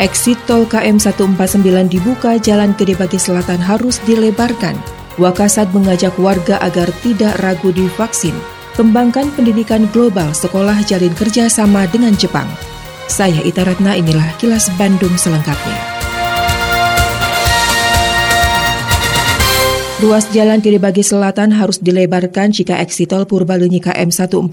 Exit tol KM 149 dibuka Jalan Gede Bagi Selatan harus dilebarkan. Wakasat mengajak warga agar tidak ragu divaksin. Kembangkan pendidikan global sekolah jalin kerjasama dengan Jepang. Saya Ita Ratna, inilah kilas Bandung selengkapnya. Ruas jalan Gede Bagi Selatan harus dilebarkan jika eksitol Purbalunyi KM 149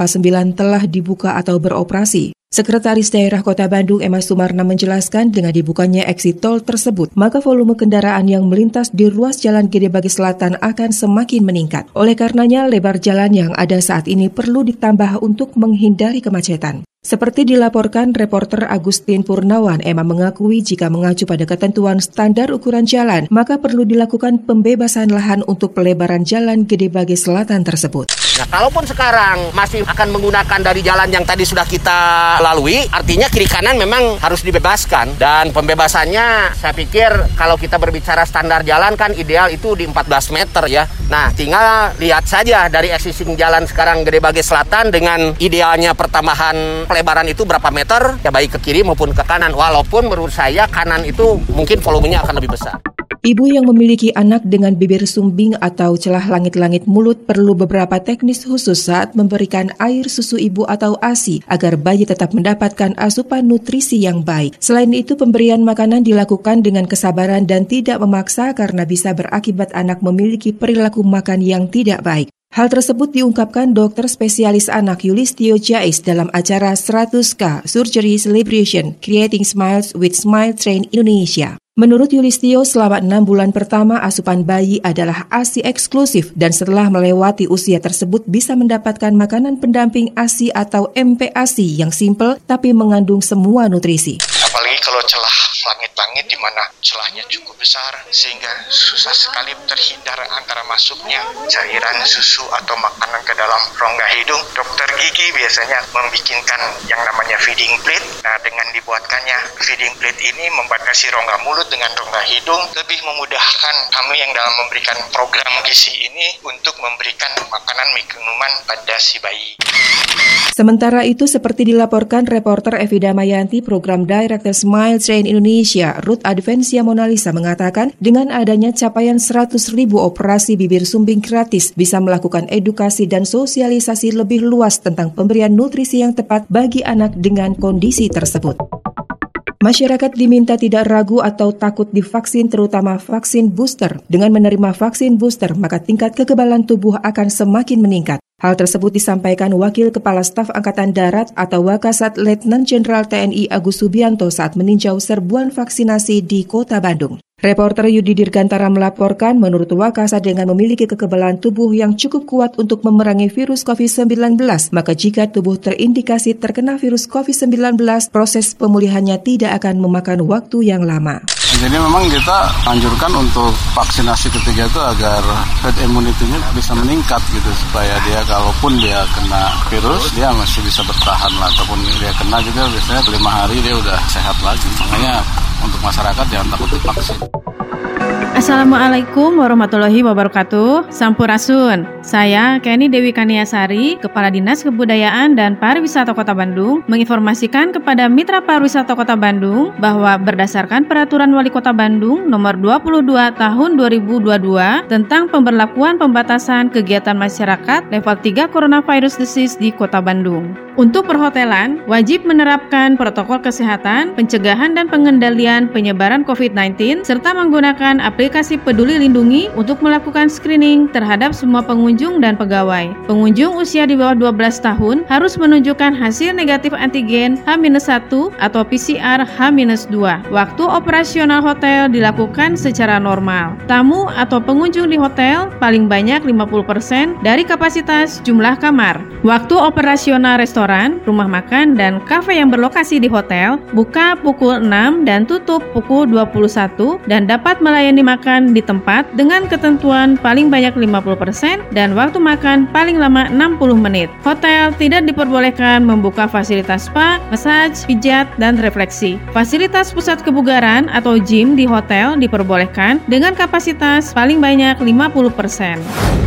telah dibuka atau beroperasi. Sekretaris Daerah Kota Bandung Emma Sumarna menjelaskan dengan dibukanya exit tol tersebut, maka volume kendaraan yang melintas di ruas jalan Gede Bagi Selatan akan semakin meningkat. Oleh karenanya, lebar jalan yang ada saat ini perlu ditambah untuk menghindari kemacetan. Seperti dilaporkan reporter Agustin Purnawan, Emma mengakui jika mengacu pada ketentuan standar ukuran jalan, maka perlu dilakukan pembebasan lahan untuk pelebaran jalan Gede Bagi Selatan tersebut. Nah, kalaupun sekarang masih akan menggunakan dari jalan yang tadi sudah kita lalui, artinya kiri kanan memang harus dibebaskan. Dan pembebasannya saya pikir kalau kita berbicara standar jalan kan ideal itu di 14 meter ya. Nah, tinggal lihat saja dari existing jalan sekarang Gede Bage Selatan dengan idealnya pertambahan pelebaran itu berapa meter, ya baik ke kiri maupun ke kanan. Walaupun menurut saya kanan itu mungkin volumenya akan lebih besar. Ibu yang memiliki anak dengan bibir sumbing atau celah langit-langit mulut perlu beberapa teknis khusus saat memberikan air susu ibu atau ASI agar bayi tetap mendapatkan asupan nutrisi yang baik. Selain itu, pemberian makanan dilakukan dengan kesabaran dan tidak memaksa karena bisa berakibat anak memiliki perilaku makan yang tidak baik. Hal tersebut diungkapkan dokter spesialis anak Yulistio Jais dalam acara 100K Surgery Celebration Creating Smiles with Smile Train Indonesia. Menurut Yulistio, selama enam bulan pertama asupan bayi adalah ASI eksklusif dan setelah melewati usia tersebut bisa mendapatkan makanan pendamping ASI atau MPASI yang simple tapi mengandung semua nutrisi. Apalagi kalau celah langit-langit di mana celahnya cukup besar sehingga susah sekali terhindar antara masuknya cairan susu atau makanan ke dalam rongga hidung. Dokter gigi biasanya membikinkan yang namanya feeding plate. Nah, dengan dibuatkannya feeding plate ini membatasi rongga mulut dengan rongga hidung lebih memudahkan kami yang dalam memberikan program gizi ini untuk memberikan makanan minuman pada si bayi. Sementara itu, seperti dilaporkan reporter Evida Mayanti, program Director Smile Train Indonesia, Ruth Advensia Monalisa mengatakan, dengan adanya capaian 100 ribu operasi bibir sumbing gratis, bisa melakukan edukasi dan sosialisasi lebih luas tentang pemberian nutrisi yang tepat bagi anak dengan kondisi tersebut. Masyarakat diminta tidak ragu atau takut divaksin terutama vaksin booster. Dengan menerima vaksin booster, maka tingkat kekebalan tubuh akan semakin meningkat. Hal tersebut disampaikan Wakil Kepala Staf Angkatan Darat atau Wakasat Letnan Jenderal TNI Agus Subianto saat meninjau serbuan vaksinasi di Kota Bandung. Reporter Yudi Dirgantara melaporkan menurut Wakasa dengan memiliki kekebalan tubuh yang cukup kuat untuk memerangi virus COVID-19, maka jika tubuh terindikasi terkena virus COVID-19, proses pemulihannya tidak akan memakan waktu yang lama. Jadi memang kita anjurkan untuk vaksinasi ketiga itu agar herd immunity-nya bisa meningkat gitu supaya dia kalaupun dia kena virus dia masih bisa bertahan lah ataupun dia kena juga biasanya lima hari dia udah sehat lagi. Makanya untuk masyarakat jangan takut divaksin. Assalamualaikum warahmatullahi wabarakatuh. Sampurasun. Saya Kenny Dewi Kaniasari, Kepala Dinas Kebudayaan dan Pariwisata Kota Bandung, menginformasikan kepada Mitra Pariwisata Kota Bandung bahwa berdasarkan Peraturan Wali Kota Bandung Nomor 22 Tahun 2022 tentang pemberlakuan pembatasan kegiatan masyarakat level 3 Coronavirus Disease di Kota Bandung. Untuk perhotelan, wajib menerapkan protokol kesehatan, pencegahan dan pengendalian penyebaran COVID-19 serta menggunakan aplikasi Peduli Lindungi untuk melakukan screening terhadap semua pengunjung dan pegawai. Pengunjung usia di bawah 12 tahun harus menunjukkan hasil negatif antigen H-1 atau PCR H-2. Waktu operasional hotel dilakukan secara normal. Tamu atau pengunjung di hotel paling banyak 50% dari kapasitas jumlah kamar. Waktu operasional restoran, rumah makan, dan kafe yang berlokasi di hotel buka pukul 6 dan tutup pukul 21 dan dapat melayani makan di tempat dengan ketentuan paling banyak 50% dan waktu makan paling lama 60 menit. Hotel tidak diperbolehkan membuka fasilitas spa, massage, pijat, dan refleksi. Fasilitas pusat kebugaran atau gym di hotel diperbolehkan dengan kapasitas paling banyak 50%.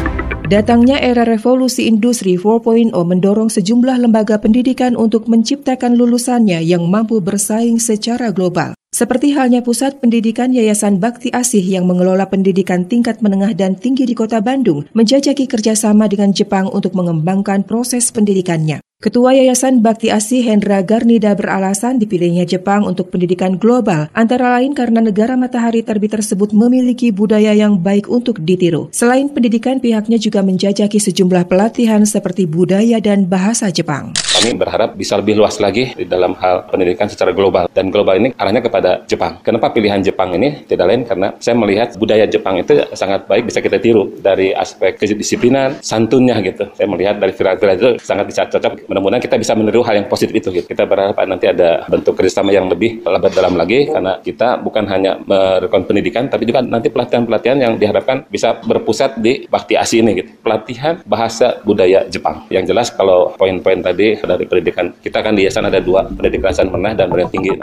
Datangnya era revolusi industri 4.0 mendorong sejumlah lembaga pendidikan untuk menciptakan lulusannya yang mampu bersaing secara global. Seperti halnya Pusat Pendidikan Yayasan Bakti Asih yang mengelola pendidikan tingkat menengah dan tinggi di kota Bandung, menjajaki kerjasama dengan Jepang untuk mengembangkan proses pendidikannya. Ketua Yayasan Bakti Asih Hendra Garnida beralasan dipilihnya Jepang untuk pendidikan global, antara lain karena negara matahari terbit tersebut memiliki budaya yang baik untuk ditiru. Selain pendidikan, pihaknya juga menjajaki sejumlah pelatihan seperti budaya dan bahasa Jepang. Kami berharap bisa lebih luas lagi di dalam hal pendidikan secara global. Dan global ini arahnya kepada Jepang. Kenapa pilihan Jepang ini? Tidak lain karena saya melihat budaya Jepang itu sangat baik bisa kita tiru dari aspek kedisiplinan, santunnya gitu. Saya melihat dari viral-viral itu sangat bisa cocok mudah-mudahan kita bisa meniru hal yang positif itu gitu. Kita berharap nanti ada bentuk kerjasama yang lebih lebih dalam lagi karena kita bukan hanya merekon pendidikan tapi juga nanti pelatihan-pelatihan yang diharapkan bisa berpusat di Bakti Asi ini gitu. Pelatihan bahasa budaya Jepang. Yang jelas kalau poin-poin tadi dari pendidikan kita kan di yayasan ada dua, pendidikan menengah dan pendidikan tinggi.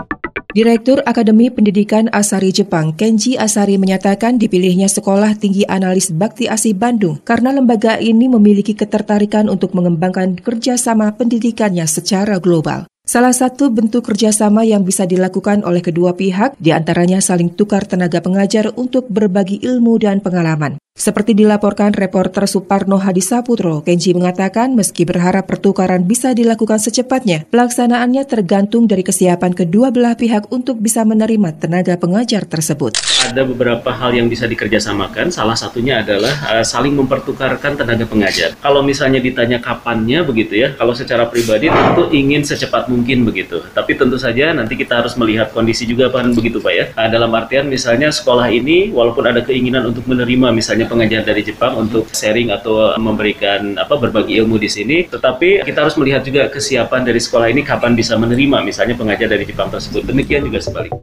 Direktur Akademi Pendidikan Asari Jepang, Kenji Asari menyatakan dipilihnya Sekolah Tinggi Analis Bakti Asih Bandung karena lembaga ini memiliki ketertarikan untuk mengembangkan kerjasama pendidikannya secara global. Salah satu bentuk kerjasama yang bisa dilakukan oleh kedua pihak di antaranya saling tukar tenaga pengajar untuk berbagi ilmu dan pengalaman. Seperti dilaporkan reporter Suparno Hadisaputro, Kenji mengatakan meski berharap pertukaran bisa dilakukan secepatnya, pelaksanaannya tergantung dari kesiapan kedua belah pihak untuk bisa menerima tenaga pengajar tersebut. Ada beberapa hal yang bisa dikerjasamakan, salah satunya adalah uh, saling mempertukarkan tenaga pengajar. Kalau misalnya ditanya kapannya begitu ya, kalau secara pribadi tentu ingin secepat mungkin begitu. Tapi tentu saja nanti kita harus melihat kondisi juga kan begitu Pak ya. Uh, dalam artian misalnya sekolah ini walaupun ada keinginan untuk menerima misalnya pengajar dari Jepang untuk sharing atau memberikan apa berbagi ilmu di sini, tetapi kita harus melihat juga kesiapan dari sekolah ini kapan bisa menerima misalnya pengajar dari Jepang tersebut. Demikian juga sebaliknya.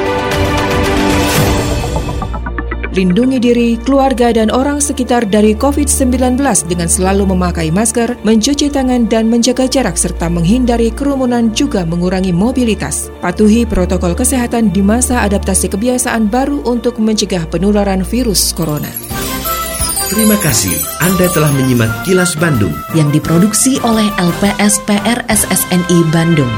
Lindungi diri, keluarga, dan orang sekitar dari COVID-19 dengan selalu memakai masker, mencuci tangan, dan menjaga jarak serta menghindari kerumunan juga mengurangi mobilitas. Patuhi protokol kesehatan di masa adaptasi kebiasaan baru untuk mencegah penularan virus corona. Terima kasih Anda telah menyimak Kilas Bandung yang diproduksi oleh LPSPR SSNI Bandung.